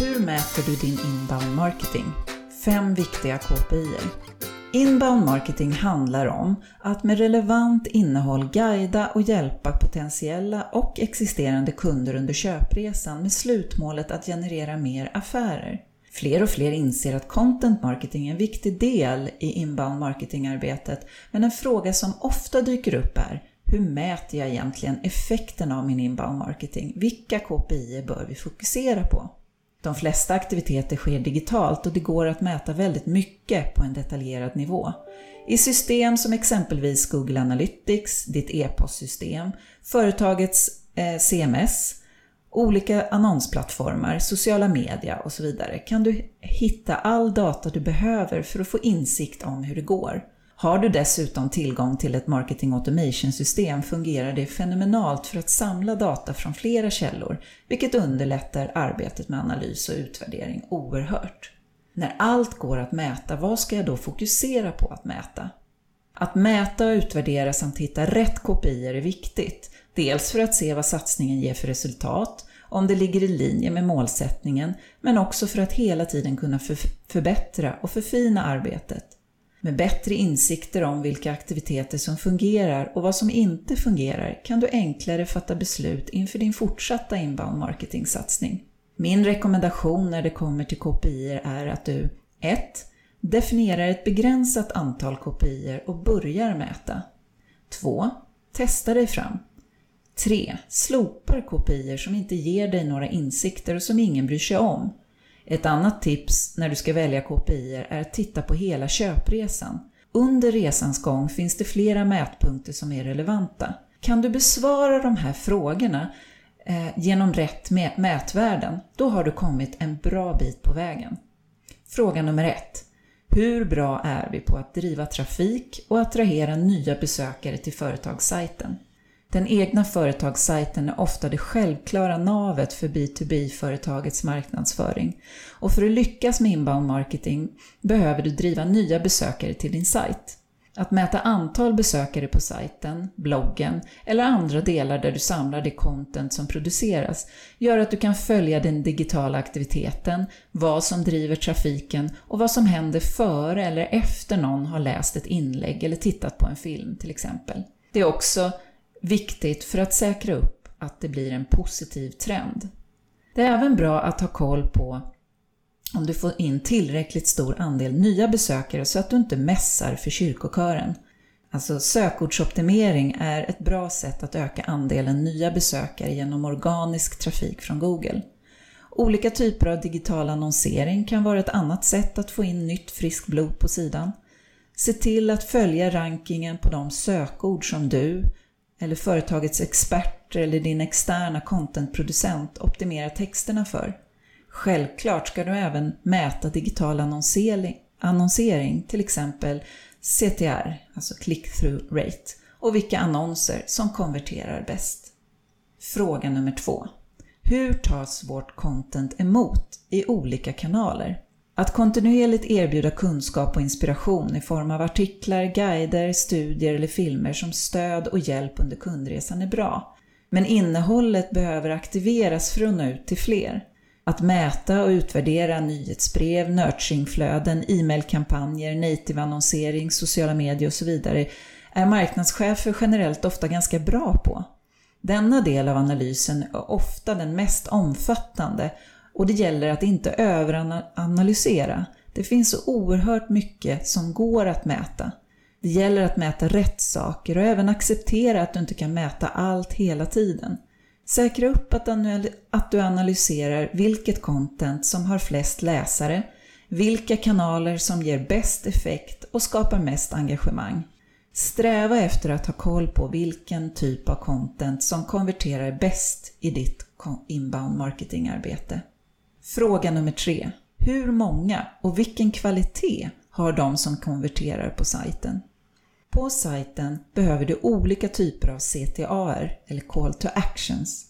Hur mäter du din inbound marketing? Fem viktiga KPI. Inbound marketing handlar om att med relevant innehåll guida och hjälpa potentiella och existerande kunder under köpresan med slutmålet att generera mer affärer. Fler och fler inser att content marketing är en viktig del i inbound marketingarbetet, men en fråga som ofta dyker upp är hur mäter jag egentligen effekten av min inbound marketing? Vilka KPI bör vi fokusera på? De flesta aktiviteter sker digitalt och det går att mäta väldigt mycket på en detaljerad nivå. I system som exempelvis Google Analytics, ditt e-postsystem, företagets eh, CMS, olika annonsplattformar, sociala media och så vidare kan du hitta all data du behöver för att få insikt om hur det går. Har du dessutom tillgång till ett marketing automation-system fungerar det fenomenalt för att samla data från flera källor, vilket underlättar arbetet med analys och utvärdering oerhört. När allt går att mäta, vad ska jag då fokusera på att mäta? Att mäta och utvärdera samt hitta rätt kopior är viktigt. Dels för att se vad satsningen ger för resultat, om det ligger i linje med målsättningen, men också för att hela tiden kunna förbättra och förfina arbetet. Med bättre insikter om vilka aktiviteter som fungerar och vad som inte fungerar kan du enklare fatta beslut inför din fortsatta inbound marketing-satsning. Min rekommendation när det kommer till KPI är att du 1. Definierar ett begränsat antal KPI och börjar mäta. 2. Testa dig fram. 3. Slopar KPI som inte ger dig några insikter och som ingen bryr sig om. Ett annat tips när du ska välja KPI är att titta på hela köpresan. Under resans gång finns det flera mätpunkter som är relevanta. Kan du besvara de här frågorna eh, genom rätt mätvärden, då har du kommit en bra bit på vägen. Fråga nummer ett. Hur bra är vi på att driva trafik och attrahera nya besökare till företagssajten? Den egna företagssajten är ofta det självklara navet för B2B-företagets marknadsföring. Och för att lyckas med inbound marketing behöver du driva nya besökare till din sajt. Att mäta antal besökare på sajten, bloggen eller andra delar där du samlar det content som produceras gör att du kan följa den digitala aktiviteten, vad som driver trafiken och vad som händer före eller efter någon har läst ett inlägg eller tittat på en film till exempel. Det är också viktigt för att säkra upp att det blir en positiv trend. Det är även bra att ha koll på om du får in tillräckligt stor andel nya besökare så att du inte mässar för kyrkokören. Alltså sökordsoptimering är ett bra sätt att öka andelen nya besökare genom organisk trafik från Google. Olika typer av digital annonsering kan vara ett annat sätt att få in nytt friskt blod på sidan. Se till att följa rankingen på de sökord som du eller företagets experter eller din externa contentproducent optimerar texterna för. Självklart ska du även mäta digital annonsering, annonsering till exempel CTR, alltså click-through rate, och vilka annonser som konverterar bäst. Fråga nummer två. Hur tas vårt content emot i olika kanaler? Att kontinuerligt erbjuda kunskap och inspiration i form av artiklar, guider, studier eller filmer som stöd och hjälp under kundresan är bra. Men innehållet behöver aktiveras för att nå ut till fler. Att mäta och utvärdera nyhetsbrev, nurturingflöden, e-mailkampanjer, native-annonsering, sociala medier och så vidare är marknadschefer generellt ofta ganska bra på. Denna del av analysen är ofta den mest omfattande och det gäller att inte överanalysera. Det finns så oerhört mycket som går att mäta. Det gäller att mäta rätt saker och även acceptera att du inte kan mäta allt hela tiden. Säkra upp att du analyserar vilket content som har flest läsare, vilka kanaler som ger bäst effekt och skapar mest engagemang. Sträva efter att ha koll på vilken typ av content som konverterar bäst i ditt inbound marketingarbete. Fråga nummer tre. Hur många och vilken kvalitet har de som konverterar på sajten? På sajten behöver du olika typer av CTAR, eller Call to Actions,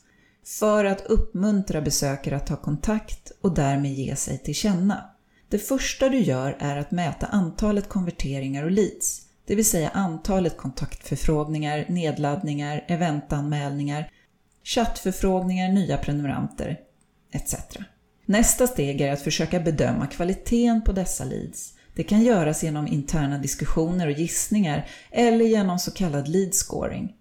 för att uppmuntra besökare att ta kontakt och därmed ge sig till känna. Det första du gör är att mäta antalet konverteringar och leads, det vill säga antalet kontaktförfrågningar, nedladdningar, eventanmälningar, chattförfrågningar, nya prenumeranter etc. Nästa steg är att försöka bedöma kvaliteten på dessa leads. Det kan göras genom interna diskussioner och gissningar eller genom så kallad lead scoring.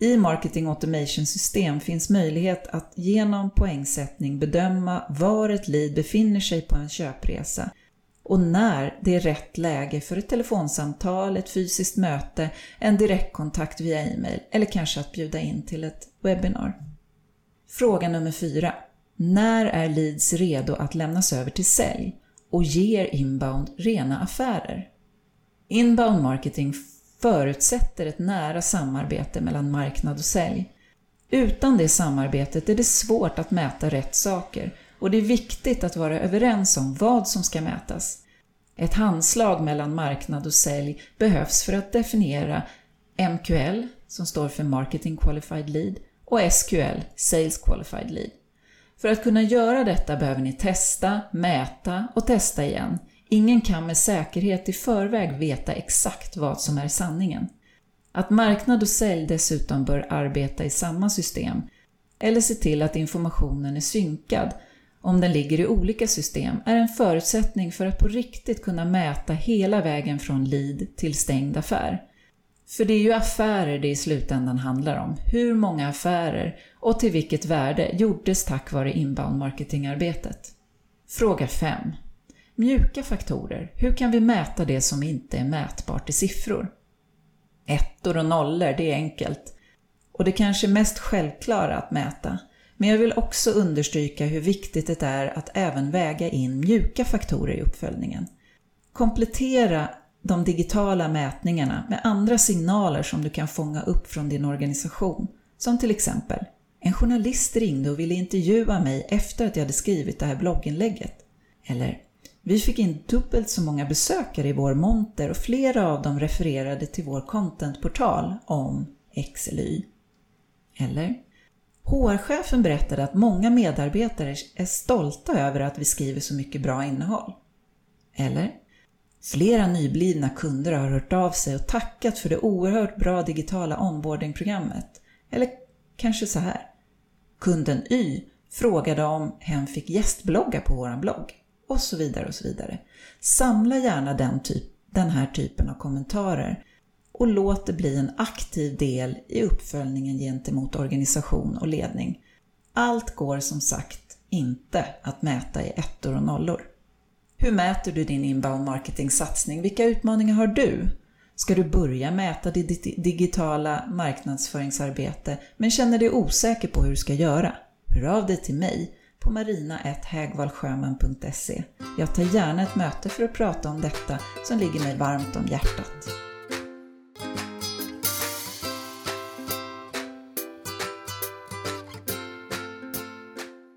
I Marketing Automation System finns möjlighet att genom poängsättning bedöma var ett lead befinner sig på en köpresa och när det är rätt läge för ett telefonsamtal, ett fysiskt möte, en direktkontakt via e-mail eller kanske att bjuda in till ett webbinar. Fråga nummer 4. När är leads redo att lämnas över till sälj och ger inbound rena affärer? Inbound marketing förutsätter ett nära samarbete mellan marknad och sälj. Utan det samarbetet är det svårt att mäta rätt saker och det är viktigt att vara överens om vad som ska mätas. Ett handslag mellan marknad och sälj behövs för att definiera MQL, som står för Marketing Qualified Lead, och SQL, Sales Qualified Lead. För att kunna göra detta behöver ni testa, mäta och testa igen. Ingen kan med säkerhet i förväg veta exakt vad som är sanningen. Att marknad och sälj dessutom bör arbeta i samma system eller se till att informationen är synkad om den ligger i olika system är en förutsättning för att på riktigt kunna mäta hela vägen från lead till stängd affär. För det är ju affärer det i slutändan handlar om. Hur många affärer och till vilket värde gjordes tack vare inbound marketingarbetet? Fråga 5. Mjuka faktorer. Hur kan vi mäta det som inte är mätbart i siffror? Ettor och nollor, det är enkelt. Och det kanske mest självklara att mäta. Men jag vill också understryka hur viktigt det är att även väga in mjuka faktorer i uppföljningen. Komplettera de digitala mätningarna med andra signaler som du kan fånga upp från din organisation. Som till exempel, en journalist ringde och ville intervjua mig efter att jag hade skrivit det här blogginlägget. Eller, vi fick in dubbelt så många besökare i vår monter och flera av dem refererade till vår contentportal om X eller Y. Eller, HR-chefen berättade att många medarbetare är stolta över att vi skriver så mycket bra innehåll. Eller? Flera nyblivna kunder har hört av sig och tackat för det oerhört bra digitala onboardingprogrammet. Eller kanske så här. Kunden Y frågade om hen fick gästblogga på vår blogg. Och så vidare och så vidare. Samla gärna den, typ, den här typen av kommentarer och låt det bli en aktiv del i uppföljningen gentemot organisation och ledning. Allt går som sagt inte att mäta i ettor och nollor. Hur mäter du din inbound marketing-satsning? Vilka utmaningar har du? Ska du börja mäta ditt digitala marknadsföringsarbete men känner dig osäker på hur du ska göra? Hör av dig till mig på marina.hägvallsjöman.se. Jag tar gärna ett möte för att prata om detta som ligger mig varmt om hjärtat.